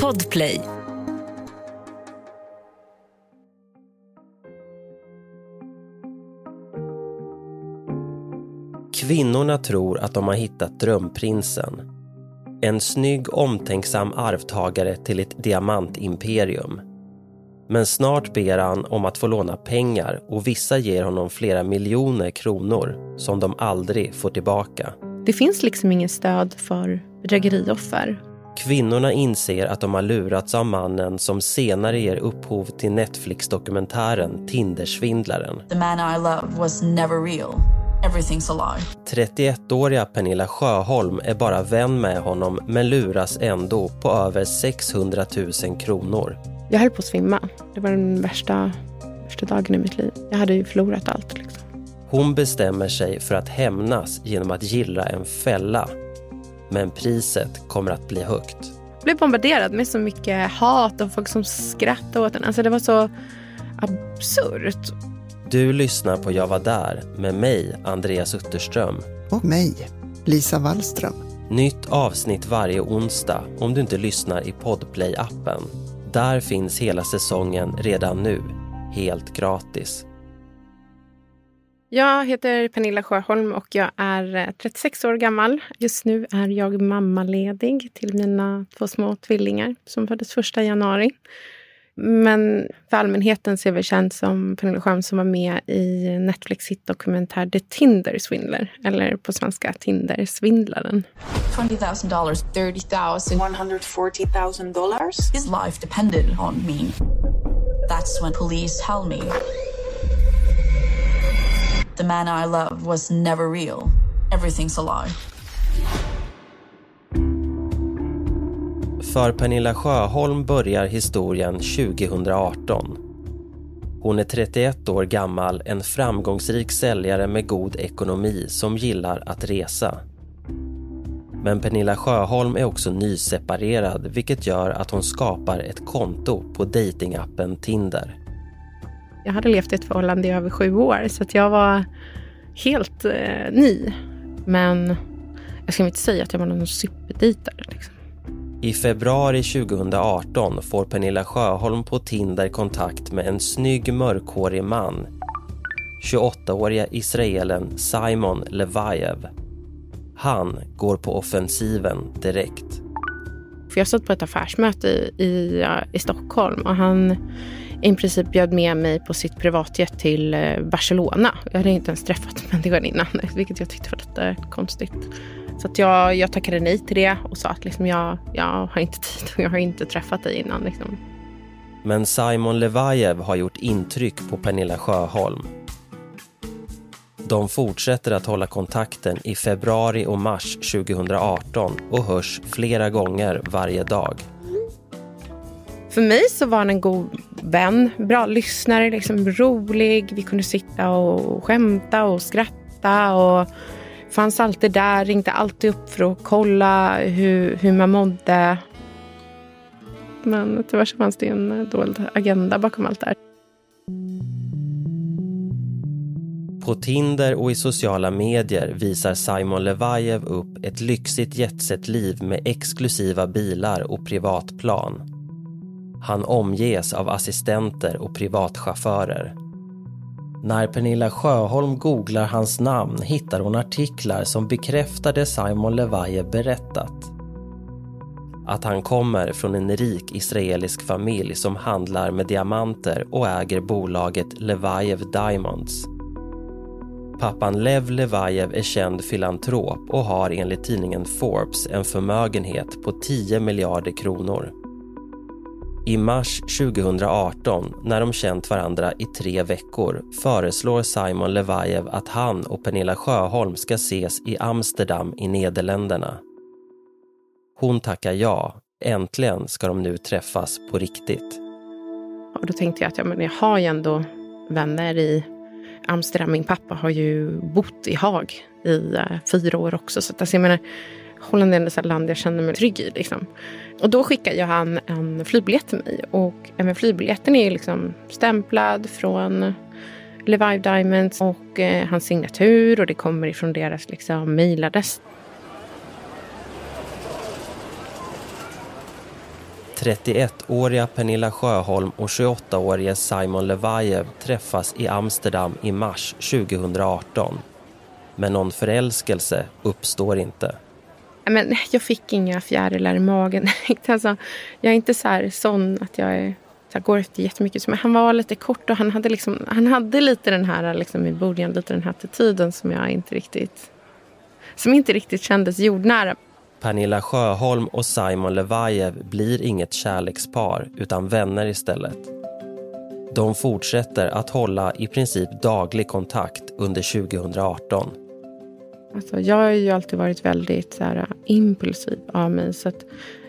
Podplay. Kvinnorna tror att de har hittat drömprinsen. En snygg omtänksam arvtagare till ett diamantimperium. Men snart ber han om att få låna pengar och vissa ger honom flera miljoner kronor som de aldrig får tillbaka. Det finns liksom ingen stöd för bedrägerioffer. Kvinnorna inser att de har lurats av mannen som senare ger upphov till Netflix-dokumentären Tindersvindlaren. The man I love was never real. Everything's a lie. 31-åriga Pernilla Sjöholm är bara vän med honom men luras ändå på över 600 000 kronor. Jag höll på att svimma. Det var den värsta, värsta dagen i mitt liv. Jag hade ju förlorat allt. Liksom. Hon bestämmer sig för att hämnas genom att gilla en fälla. Men priset kommer att bli högt. Jag blev bombarderad med så mycket hat och folk som skrattade åt den. Alltså det var så absurt. Du lyssnar på Jag var där med mig, Andreas Utterström. Och mig, Lisa Wallström. Nytt avsnitt varje onsdag om du inte lyssnar i Podplay-appen. Där finns hela säsongen redan nu, helt gratis. Jag heter Pernilla Sjöholm och jag är 36 år gammal. Just nu är jag mammaledig till mina två små tvillingar som föddes 1 januari. Men för allmänheten så är jag känd som Pernilla Sjöholm som var med i Netflix hitdokumentär The Tinder Swindler, eller på svenska Tinder-svindlaren. $20,000, $30,000, $140,000. his life depended on me. That's when police held me. The man I love was never real. Everything's a lie. För Pernilla Sjöholm börjar historien 2018. Hon är 31 år gammal, en framgångsrik säljare med god ekonomi som gillar att resa. Men Pernilla Sjöholm är också nyseparerad vilket gör att hon skapar ett konto på datingappen Tinder. Jag hade levt i ett förhållande i över sju år så att jag var helt eh, ny. Men jag ska inte säga att jag var någon superdejtare. Liksom. I februari 2018 får Pernilla Sjöholm på Tinder kontakt med en snygg mörkhårig man. 28-åriga israelen Simon Levajev. Han går på offensiven direkt. För jag satt på ett affärsmöte i, i, i Stockholm och han i princip bjöd med mig på sitt privatjet till eh, Barcelona. Jag hade inte ens träffat människan innan, vilket jag tyckte var lite konstigt. Så jag, jag tackade nej till det och sa att liksom jag, jag har inte tid och jag har inte träffat dig innan. Liksom. Men Simon Levajev har gjort intryck på Pernilla Sjöholm. De fortsätter att hålla kontakten i februari och mars 2018 och hörs flera gånger varje dag. För mig så var han en god vän, bra lyssnare, liksom rolig. Vi kunde sitta och skämta och skratta och fanns alltid där, ringde alltid upp för att kolla hur, hur man mådde. Men tyvärr så fanns det en eh, dold agenda bakom allt det här. På Tinder och i sociala medier visar Simon Levajev upp ett lyxigt jetset-liv med exklusiva bilar och privatplan. Han omges av assistenter och privatchaufförer. När Pernilla Sjöholm googlar hans namn hittar hon artiklar som bekräftar det Simon Levaye berättat. Att han kommer från en rik israelisk familj som handlar med diamanter och äger bolaget Levayev Diamonds. Pappan Lev Levayev är känd filantrop och har enligt tidningen Forbes en förmögenhet på 10 miljarder kronor. I mars 2018, när de känt varandra i tre veckor, föreslår Simon Levajev att han och Pernilla Sjöholm ska ses i Amsterdam i Nederländerna. Hon tackar ja. Äntligen ska de nu träffas på riktigt. Och då tänkte jag att ja, men jag har ju ändå vänner i Amsterdam. Min pappa har ju bott i Haag i uh, fyra år också. Så att, alltså, jag menar, Holland är ett land jag känner mig trygg i. Liksom. Och då skickar ju han en flygbiljett till mig. Och eh, även flygbiljetten är liksom stämplad från Levive Diamonds och eh, hans signatur och det kommer ifrån deras liksom, mejladress. 31-åriga Pernilla Sjöholm och 28-årige Simon Levajev träffas i Amsterdam i mars 2018. Men någon förälskelse uppstår inte. Men jag fick inga fjärilar i magen. alltså, jag är inte så här, sån att jag är, så här, går efter jättemycket. Men han var lite kort och han hade, liksom, han hade lite den här liksom, i början, lite den här attityden som jag inte riktigt som inte riktigt kändes jordnära. Pernilla Sjöholm och Simon Levajev blir inget kärlekspar utan vänner istället. De fortsätter att hålla i princip daglig kontakt under 2018. Alltså, jag har ju alltid varit väldigt så här, äh, impulsiv av mig. Så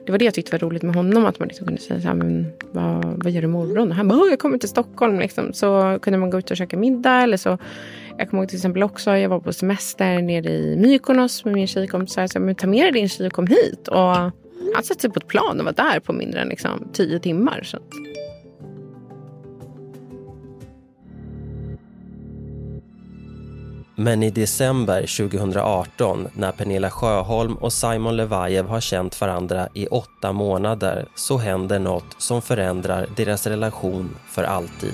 det var det jag tyckte var roligt med honom. Att man liksom kunde säga så här, men, vad, vad gör du imorgon? Och han bara, jag kommer till Stockholm. Liksom. Så kunde man gå ut och käka middag. Eller så. Jag kommer ihåg till exempel också, jag var på semester nere i Mykonos med min tjejkompis. Så men ta med dig din tjej och kom hit. Och han satte sig på ett plan och var där på mindre än liksom, tio timmar. Så. Men i december 2018, när Pernilla Sjöholm och Simon Levajev har känt varandra i åtta månader, så händer något som förändrar deras relation för alltid.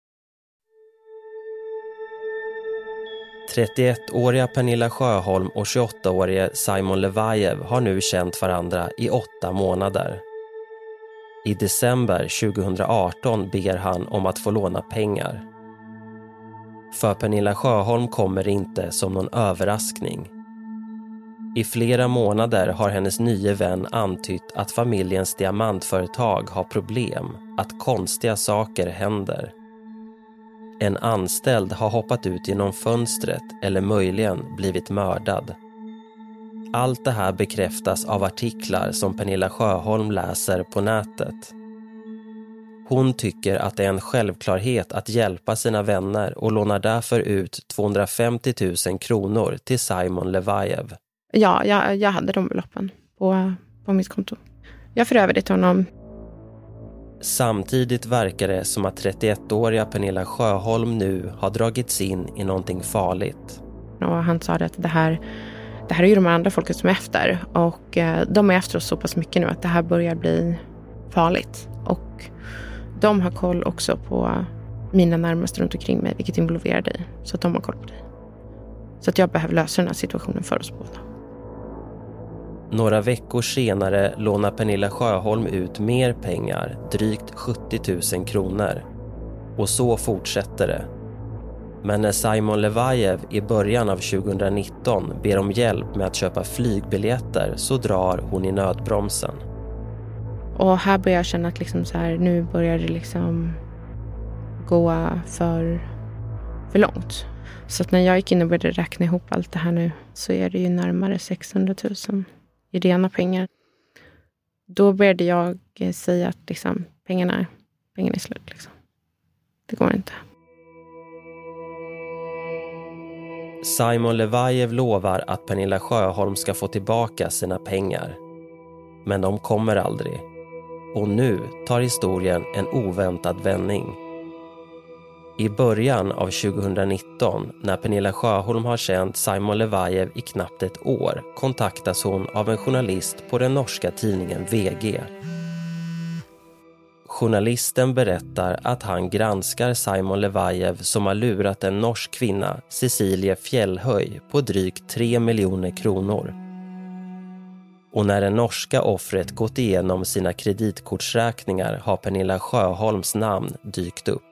31-åriga Pernilla Sjöholm och 28-årige Simon Levajev har nu känt varandra i åtta månader. I december 2018 ber han om att få låna pengar. För Pernilla Sjöholm kommer det inte som någon överraskning. I flera månader har hennes nye vän antytt att familjens diamantföretag har problem, att konstiga saker händer. En anställd har hoppat ut genom fönstret eller möjligen blivit mördad. Allt det här bekräftas av artiklar som Pernilla Sjöholm läser på nätet. Hon tycker att det är en självklarhet att hjälpa sina vänner och lånar därför ut 250 000 kronor till Simon Levajev. Ja, jag, jag hade de beloppen på, på mitt konto. Jag för över det till honom. Samtidigt verkar det som att 31-åriga Pernilla Sjöholm nu har dragits in i någonting farligt. Och han sa att det här, det här är ju de andra folket som är efter. Och eh, de är efter oss så pass mycket nu att det här börjar bli farligt. Och de har koll också på mina närmaste runt omkring mig, vilket involverar dig. Så att de har koll på dig. Så att jag behöver lösa den här situationen för oss båda. Några veckor senare lånar Pernilla Sjöholm ut mer pengar, drygt 70 000 kronor. Och så fortsätter det. Men när Simon Levajev i början av 2019 ber om hjälp med att köpa flygbiljetter så drar hon i nödbromsen. Och här börjar jag känna att liksom så här, nu börjar det liksom gå för, för långt. Så att när jag gick in och började räkna ihop allt det här nu så är det ju närmare 600 000 i rena pengar. Då började jag eh, säga att liksom, pengarna, pengarna är slut. Liksom. Det går inte. Simon Levajev lovar att Pernilla Sjöholm ska få tillbaka sina pengar. Men de kommer aldrig. Och nu tar historien en oväntad vändning. I början av 2019, när Pernilla Sjöholm har känt Simon Levajev i knappt ett år, kontaktas hon av en journalist på den norska tidningen VG. Journalisten berättar att han granskar Simon Levajev som har lurat en norsk kvinna, Cecilie Fjällhöj, på drygt 3 miljoner kronor. Och när det norska offret gått igenom sina kreditkortsräkningar har Pernilla Sjöholms namn dykt upp.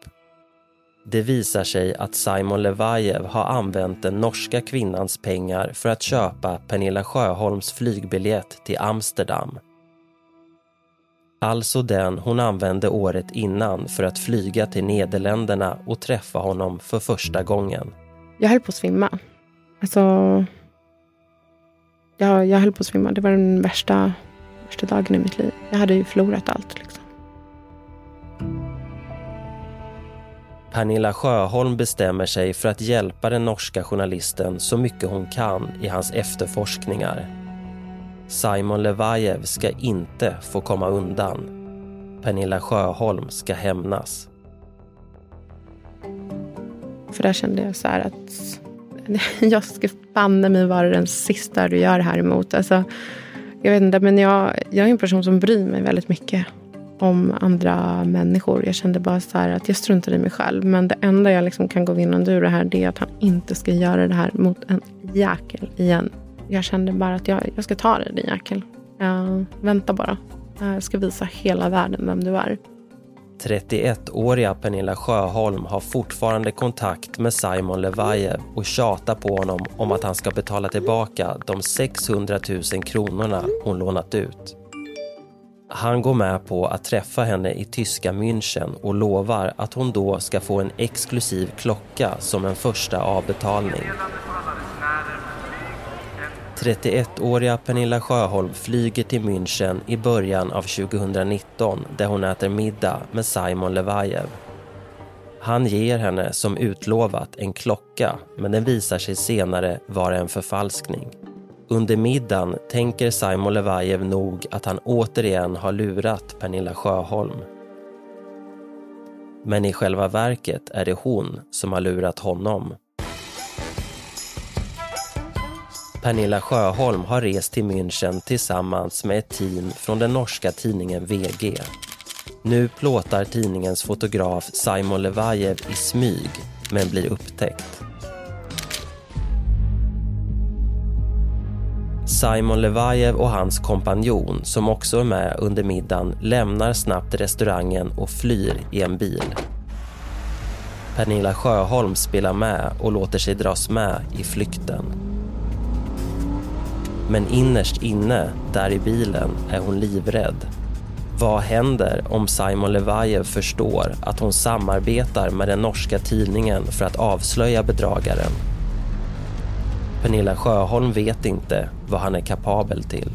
Det visar sig att Simon Levajev har använt den norska kvinnans pengar för att köpa Pernilla Sjöholms flygbiljett till Amsterdam. Alltså den hon använde året innan för att flyga till Nederländerna och träffa honom för första gången. Jag höll på att svimma. Alltså... Jag, jag höll på att svimma. Det var den värsta, värsta dagen i mitt liv. Jag hade ju förlorat allt. Liksom. Pernilla Sjöholm bestämmer sig för att hjälpa den norska journalisten så mycket hon kan i hans efterforskningar. Simon Levajev ska inte få komma undan. Pernilla Sjöholm ska hämnas. För där kände jag så här att jag ska banne mig vara den sista du gör här emot. Alltså, jag vet inte, men jag, jag är en person som bryr mig väldigt mycket om andra människor. Jag kände bara så att jag struntar i mig själv. Men det enda jag liksom kan gå vinnande ur det här det är att han inte ska göra det här mot en jäkel igen. Jag kände bara att jag, jag ska ta dig din jäkel. Uh, vänta bara. Jag ska visa hela världen vem du är. 31-åriga Pernilla Sjöholm har fortfarande kontakt med Simon Levajev och tjatar på honom om att han ska betala tillbaka de 600 000 kronorna hon lånat ut. Han går med på att träffa henne i tyska München och lovar att hon då ska få en exklusiv klocka som en första avbetalning. 31-åriga Pernilla Sjöholm flyger till München i början av 2019 där hon äter middag med Simon Levajev. Han ger henne som utlovat en klocka men den visar sig senare vara en förfalskning. Under middagen tänker Simon Levajev nog att han återigen har lurat Pernilla Sjöholm. Men i själva verket är det hon som har lurat honom. Pernilla Sjöholm har rest till München tillsammans med ett team från den norska tidningen VG. Nu plåtar tidningens fotograf Simon Levajev i smyg, men blir upptäckt. Simon Levajev och hans kompanjon, som också är med under middagen, lämnar snabbt restaurangen och flyr i en bil. Pernilla Sjöholm spelar med och låter sig dras med i flykten. Men innerst inne, där i bilen, är hon livrädd. Vad händer om Simon Levajev förstår att hon samarbetar med den norska tidningen för att avslöja bedragaren? Pernilla Sjöholm vet inte vad han är kapabel till.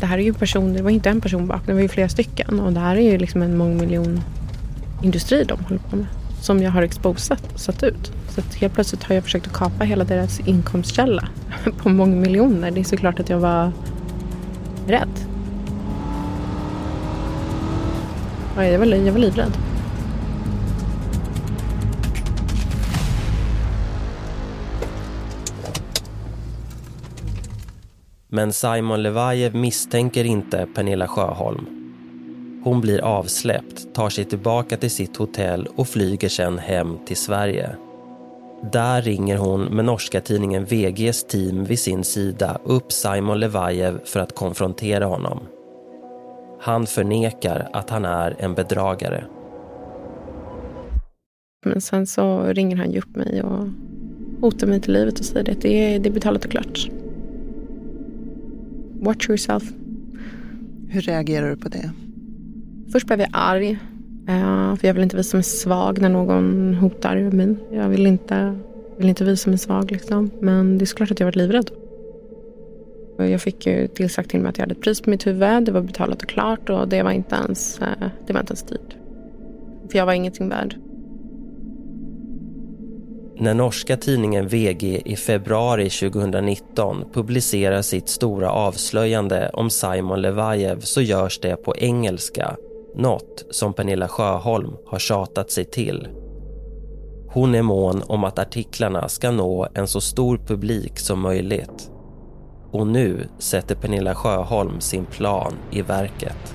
Det här är ju personer, det var inte en person bakom, det var ju flera stycken. Och det här är ju liksom en mångmiljonindustri de håller på med. Som jag har exposat, och satt ut. Så att helt plötsligt har jag försökt att kapa hela deras inkomstkälla på mångmiljoner. Det är såklart att jag var rädd. Jag, var, jag var livrädd. Men Simon Levajev misstänker inte Pernilla Sjöholm. Hon blir avsläppt, tar sig tillbaka till sitt hotell och flyger sedan hem till Sverige. Där ringer hon med norska tidningen VGs team vid sin sida upp Simon Levajev för att konfrontera honom. Han förnekar att han är en bedragare. Men sen så ringer han ju upp mig och hotar mig till livet och säger att det är, det är betalat och klart. Watch yourself. Hur reagerar du på det? Först blev jag arg. Uh, för jag vill inte visa mig svag när någon hotar mig. Jag vill inte, vill inte visa mig svag. Liksom. Men det är såklart att jag varit livrädd. Jag fick ju tillsagt till mig att jag hade ett pris på mitt huvud. Det var betalat och klart och det var inte ens, uh, det var inte ens tid. För jag var ingenting värd. När norska tidningen VG i februari 2019 publicerar sitt stora avslöjande om Simon Levajev så görs det på engelska, något som Pernilla Sjöholm har tjatat sig till. Hon är mån om att artiklarna ska nå en så stor publik som möjligt. Och nu sätter Pernilla Sjöholm sin plan i verket.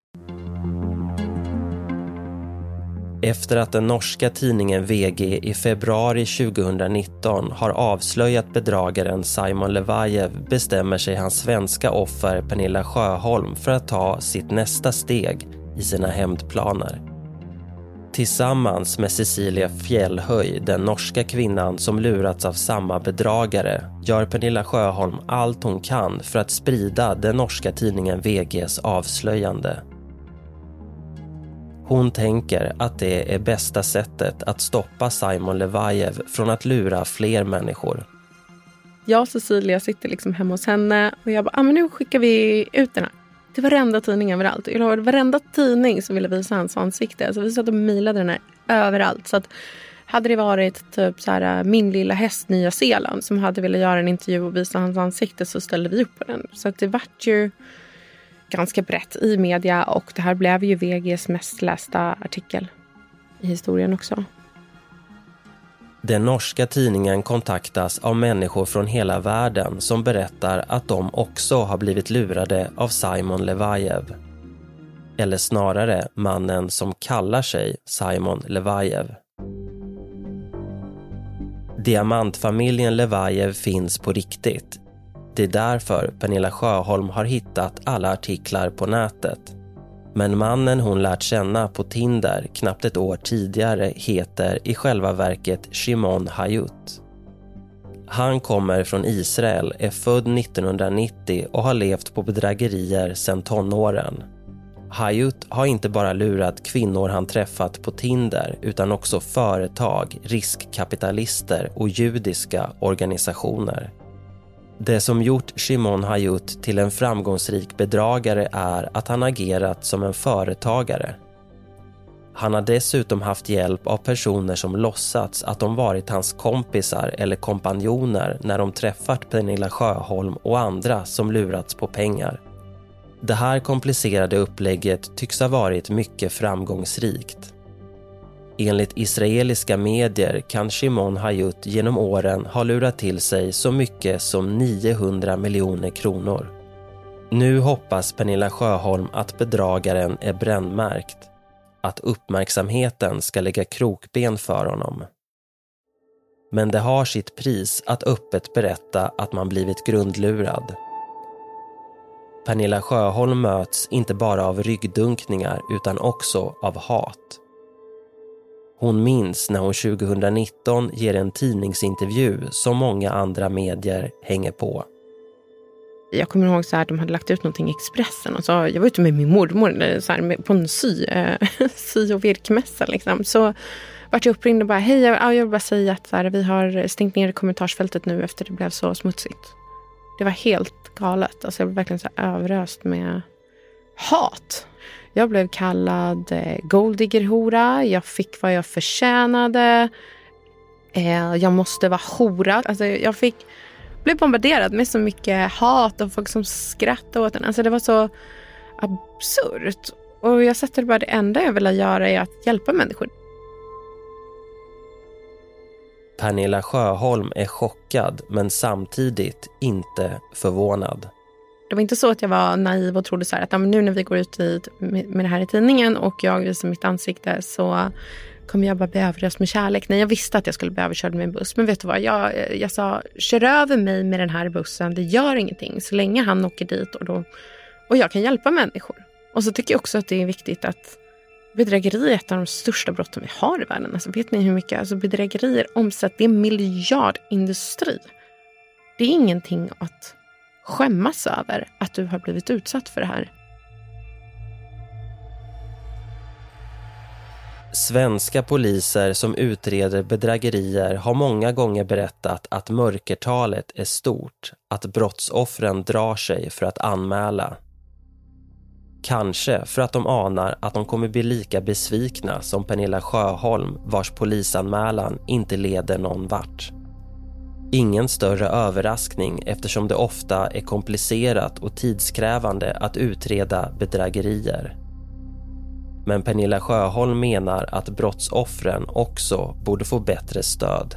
Efter att den norska tidningen VG i februari 2019 har avslöjat bedragaren Simon Levajev bestämmer sig hans svenska offer Pernilla Sjöholm för att ta sitt nästa steg i sina hämndplaner. Tillsammans med Cecilia Fjällhöj, den norska kvinnan som lurats av samma bedragare, gör Pernilla Sjöholm allt hon kan för att sprida den norska tidningen VGs avslöjande. Hon tänker att det är bästa sättet att stoppa Simon Levajev från att lura fler människor. Jag och Cecilia sitter liksom hemma hos henne och jag bara, ah, men nu skickar vi ut den här till varenda tidning överallt. Jag lovade varenda tidning som ville visa hans ansikte. Så vi satt och mejlade den här överallt. Så att hade det varit typ så här, äh, Min lilla häst Nya Zeeland som hade velat göra en intervju och visa hans ansikte så ställde vi upp på den. Så att det vart ju ganska brett i media och det här blev ju VGs mest lästa artikel i historien också. Den norska tidningen kontaktas av människor från hela världen som berättar att de också har blivit lurade av Simon Levajev. Eller snarare mannen som kallar sig Simon Levajev. Diamantfamiljen Levajev finns på riktigt. Det är därför Pernilla Sjöholm har hittat alla artiklar på nätet. Men mannen hon lärt känna på Tinder knappt ett år tidigare heter i själva verket Shimon Hayut. Han kommer från Israel, är född 1990 och har levt på bedrägerier sedan tonåren. Hayut har inte bara lurat kvinnor han träffat på Tinder utan också företag, riskkapitalister och judiska organisationer. Det som gjort Shimon Hayut till en framgångsrik bedragare är att han agerat som en företagare. Han har dessutom haft hjälp av personer som låtsats att de varit hans kompisar eller kompanjoner när de träffat Pernilla Sjöholm och andra som lurats på pengar. Det här komplicerade upplägget tycks ha varit mycket framgångsrikt. Enligt israeliska medier kan Shimon Hayut genom åren ha lurat till sig så mycket som 900 miljoner kronor. Nu hoppas Pernilla Sjöholm att bedragaren är brännmärkt. Att uppmärksamheten ska lägga krokben för honom. Men det har sitt pris att öppet berätta att man blivit grundlurad. Pernilla Sjöholm möts inte bara av ryggdunkningar utan också av hat. Hon minns när hon 2019 ger en tidningsintervju som många andra medier hänger på. Jag kommer ihåg att de hade lagt ut någonting i Expressen. Och så, jag var ute med min mormor eh, så här, på en sy, eh, sy och virkmässa. Liksom. Så vart jag uppringd och bara, hej, jag, jag vill bara säga att så här, vi har stängt ner kommentarsfältet nu efter det blev så smutsigt. Det var helt galet. Alltså, jag blev verkligen så överöst med hat. Jag blev kallad eh, golddiggerhora. Jag fick vad jag förtjänade. Eh, jag måste vara hora. Alltså, jag fick, blev bombarderad med så mycket hat och folk som skrattade åt en. Alltså, det var så absurt. Och jag satte bara det enda jag ville göra är att hjälpa människor. Pernilla Sjöholm är chockad men samtidigt inte förvånad. Det var inte så att jag var naiv och trodde så att nu när vi går ut i, med, med det här i tidningen och jag visar mitt ansikte så kommer jag bara bli överöst med kärlek. Nej, jag visste att jag skulle bli överkörd med en buss. Men vet du vad? Jag, eh, jag sa, kör över mig med den här bussen. Det gör ingenting så länge han åker dit och, då, och jag kan hjälpa människor. Och så tycker jag också att det är viktigt att bedrägeri är ett av de största brotten vi har i världen. Alltså, vet ni hur mycket alltså, bedrägerier omsätter? Det är en miljardindustri. Det är ingenting att skämmas över att du har blivit utsatt för det här. Svenska poliser som utreder bedrägerier har många gånger berättat att mörkertalet är stort, att brottsoffren drar sig för att anmäla. Kanske för att de anar att de kommer bli lika besvikna som Pernilla Sjöholm vars polisanmälan inte leder någon vart. Ingen större överraskning eftersom det ofta är komplicerat och tidskrävande att utreda bedrägerier. Men Pernilla Sjöholm menar att brottsoffren också borde få bättre stöd.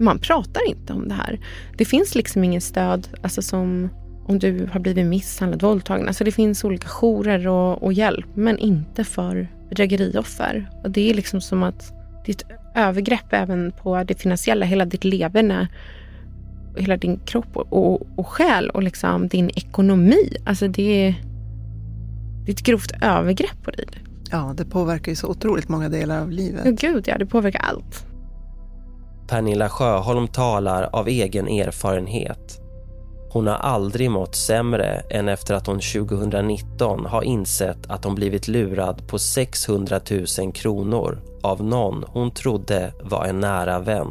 Man pratar inte om det här. Det finns liksom ingen stöd alltså som om du har blivit misshandlad, våldtagen. Alltså det finns olika jourer och, och hjälp, men inte för bedrägerioffer. Och det är liksom som att det är ett övergrepp även på det finansiella, hela ditt leverne, hela din kropp och, och, och själ och liksom din ekonomi. Alltså det är, det är ett grovt övergrepp på dig. Ja, det påverkar ju så otroligt många delar av livet. Ja, gud ja, det påverkar allt. Pernilla Sjöholm talar av egen erfarenhet. Hon har aldrig mått sämre än efter att hon 2019 har insett att hon blivit lurad på 600 000 kronor av någon hon trodde var en nära vän.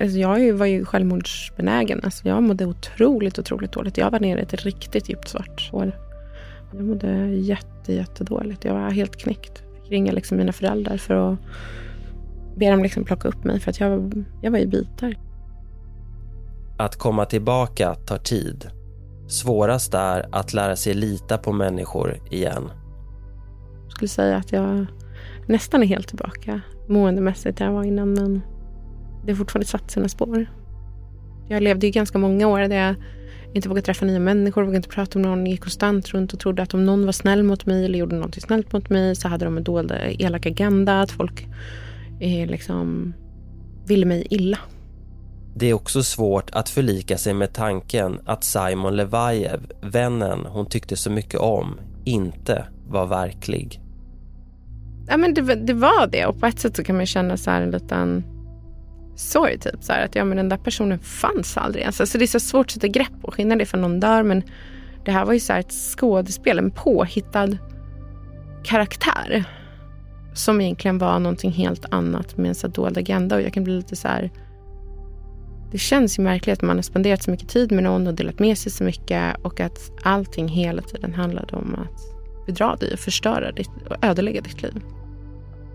Alltså jag var ju självmordsbenägen. Alltså jag mådde otroligt, otroligt dåligt. Jag var nere i ett riktigt djupt svart hår. Jag mådde jätte, jättedåligt. Jag var helt knäckt. Jag fick ringa liksom mina föräldrar för att be dem liksom plocka upp mig för att jag, jag var i bitar. Att komma tillbaka tar tid. Svårast är att lära sig lita på människor igen. Jag skulle säga att jag nästan är helt tillbaka måendemässigt där jag var innan men det har fortfarande satt sina spår. Jag levde ju ganska många år där jag inte vågade träffa nya människor, vågade inte prata med någon, gick konstant runt och trodde att om någon var snäll mot mig eller gjorde någonting snällt mot mig så hade de en dold elak agenda, att folk eh, liksom ville mig illa. Det är också svårt att förlika sig med tanken att Simon Levajev, vännen hon tyckte så mycket om, inte var verklig. Ja, men det, det var det och på ett sätt så kan man känna så här en liten sorg. Typ, så här, att ja, men den där personen fanns aldrig ens. Alltså, det är så svårt att sätta grepp på. Skillnad ifall för någon dör men det här var ju så här ett skådespel, en påhittad karaktär. Som egentligen var någonting helt annat med en så dold agenda och jag kan bli lite så här det känns ju märkligt att man har spenderat så mycket tid med någon och delat med sig så mycket och att allting hela tiden handlade om att bedra dig och förstöra ditt och ödelägga ditt liv.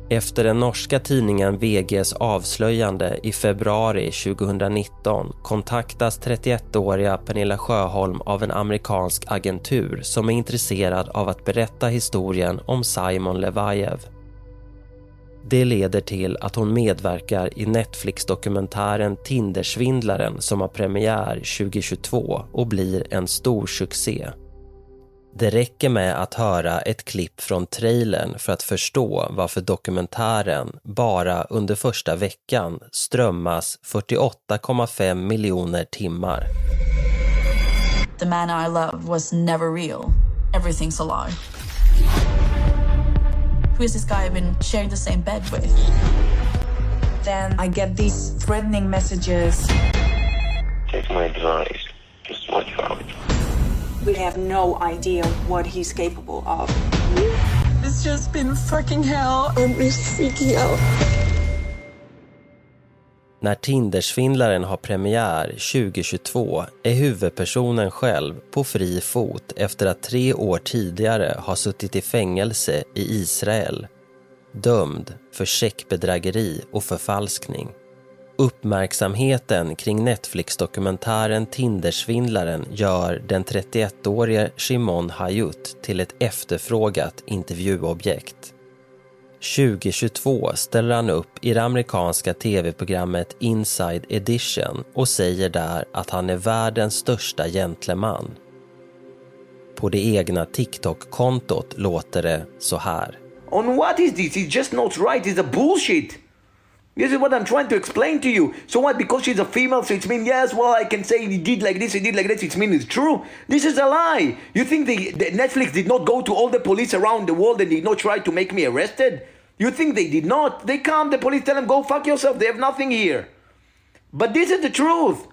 Efter den norska tidningen VGs avslöjande i februari 2019 kontaktas 31-åriga Pernilla Sjöholm av en amerikansk agentur som är intresserad av att berätta historien om Simon Levajev. Det leder till att hon medverkar i Netflix-dokumentären Tindersvindlaren som har premiär 2022 och blir en stor succé. Det räcker med att höra ett klipp från trailern för att förstå varför dokumentären bara under första veckan strömmas 48,5 miljoner timmar. The man I love was never real. Everything's a lie. Who is this guy I've been sharing the same bed with? Then I get these threatening messages. Take my advice. Just watch out. We have no idea what he's capable of. It's just been fucking hell. I'm just freaking out. När Tindersvindlaren har premiär 2022 är huvudpersonen själv på fri fot efter att tre år tidigare ha suttit i fängelse i Israel. Dömd för checkbedrägeri och förfalskning. Uppmärksamheten kring Netflix-dokumentären Tindersvindlaren gör den 31-årige Shimon Hayut till ett efterfrågat intervjuobjekt. 2022 ställer han upp i det amerikanska tv-programmet Inside Edition och säger där att han är världens största gentleman. På det egna TikTok-kontot låter det så här. On what is this? It's just not right. It's a bullshit. This is what I'm trying to explain to you. So what? Because she's a female, so it's mean yes. Well, I can say he did like this, he did like this. It's mean it's true. This is a lie. You think the, the Netflix did not go to all the police around the world and did not try to make me arrested? You think they did not? They come. The police tell them go fuck yourself. They have nothing here. But this is the truth.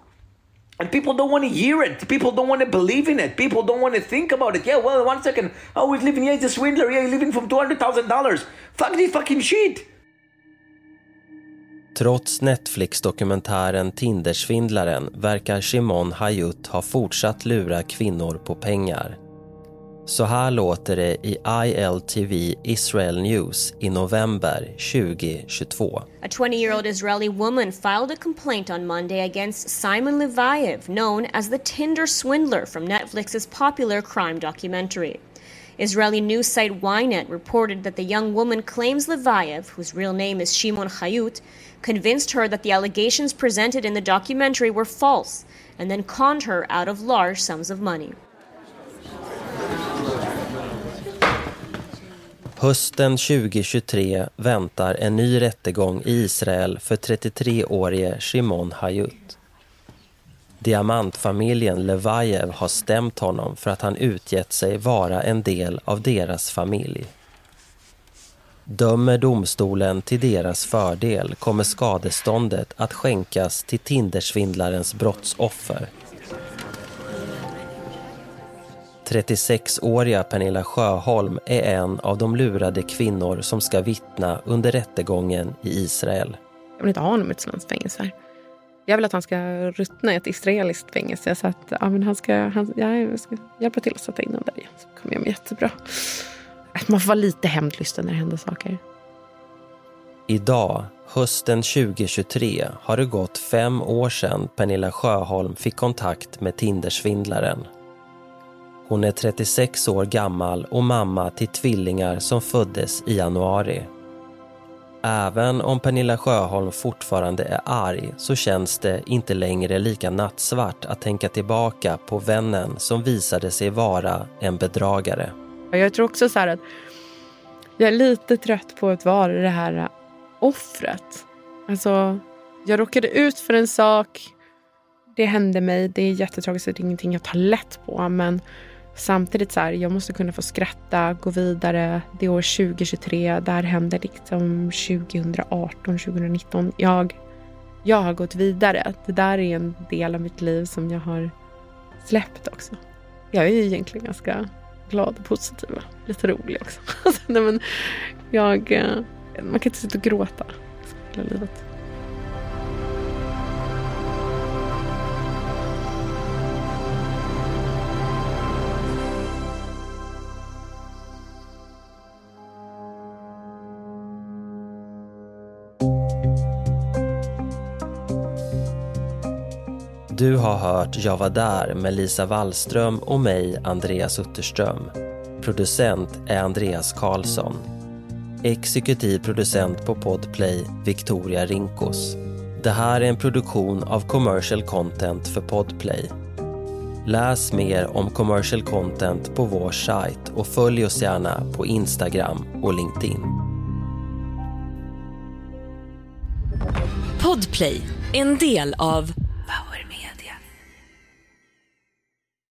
And people don't want to hear it. People don't want to believe in it. People don't want to think about it. Yeah, well, one second. Oh, he's living. Yeah, he's a swindler. Yeah, he's living from two hundred thousand dollars. Fuck this fucking shit. Trots Netflix-dokumentären Tindersvindlaren verkar Shimon Hayut ha fortsatt lura kvinnor på pengar. Så här låter det i ILTV Israel News i november 2022. A 20-year-old Israeli woman filed a complaint on Monday against Simon Levayev, known as the Tinder swindler from Netflix's popular crime documentary. Israeli news site Ynet reported that the young woman claims Levayev, whose real name is Shimon Hayut, convinced her that the allegations presented in the documentary were false and then conned her out of large sums of money. Hösten 2023 väntar en ny rättegång i Israel för 33-årige Shimon Hayut. Diamantfamiljen Levajev har stämt honom för att han utgett sig vara en del av deras familj. Dömer domstolen till deras fördel kommer skadeståndet att skänkas till Tindersvindlarens brottsoffer. 36-åriga Pernilla Sjöholm är en av de lurade kvinnor som ska vittna under rättegången i Israel. Jag vill inte ha honom i ett svenskt fängelse. Jag vill att han ska ruttna i ett israeliskt fängelse. Så att ja, men han ska, han, ja, jag ska hjälpa till att sätta in honom där igen. Så kommer jag med jättebra. Att man får vara lite hämndlysten när det händer saker. Idag, hösten 2023, har det gått fem år sedan Pernilla Sjöholm fick kontakt med Tindersvindlaren. Hon är 36 år gammal och mamma till tvillingar som föddes i januari. Även om Pernilla Sjöholm fortfarande är arg så känns det inte längre lika nattsvart att tänka tillbaka på vännen som visade sig vara en bedragare. Jag tror också så att jag är lite trött på att vara det här offret. Alltså, jag råkade ut för en sak. Det hände mig. Det är jättetragiskt. Det är ingenting jag tar lätt på. Men samtidigt så här, jag måste kunna få skratta, gå vidare. Det är år 2023. Det här hände liksom 2018, 2019. Jag, jag har gått vidare. Det där är en del av mitt liv som jag har släppt också. Jag är ju egentligen ganska glad och positiv. Lite rolig också. Nej, men jag, eh, man kan inte sitta och gråta hela livet. Du har hört Jag var där med Lisa Wallström och mig, Andreas Utterström. Producent är Andreas Karlsson. Exekutiv producent på Podplay, Victoria Rinkos. Det här är en produktion av Commercial Content för Podplay. Läs mer om commercial content på vår sajt och följ oss gärna på Instagram och LinkedIn. Podplay, en del av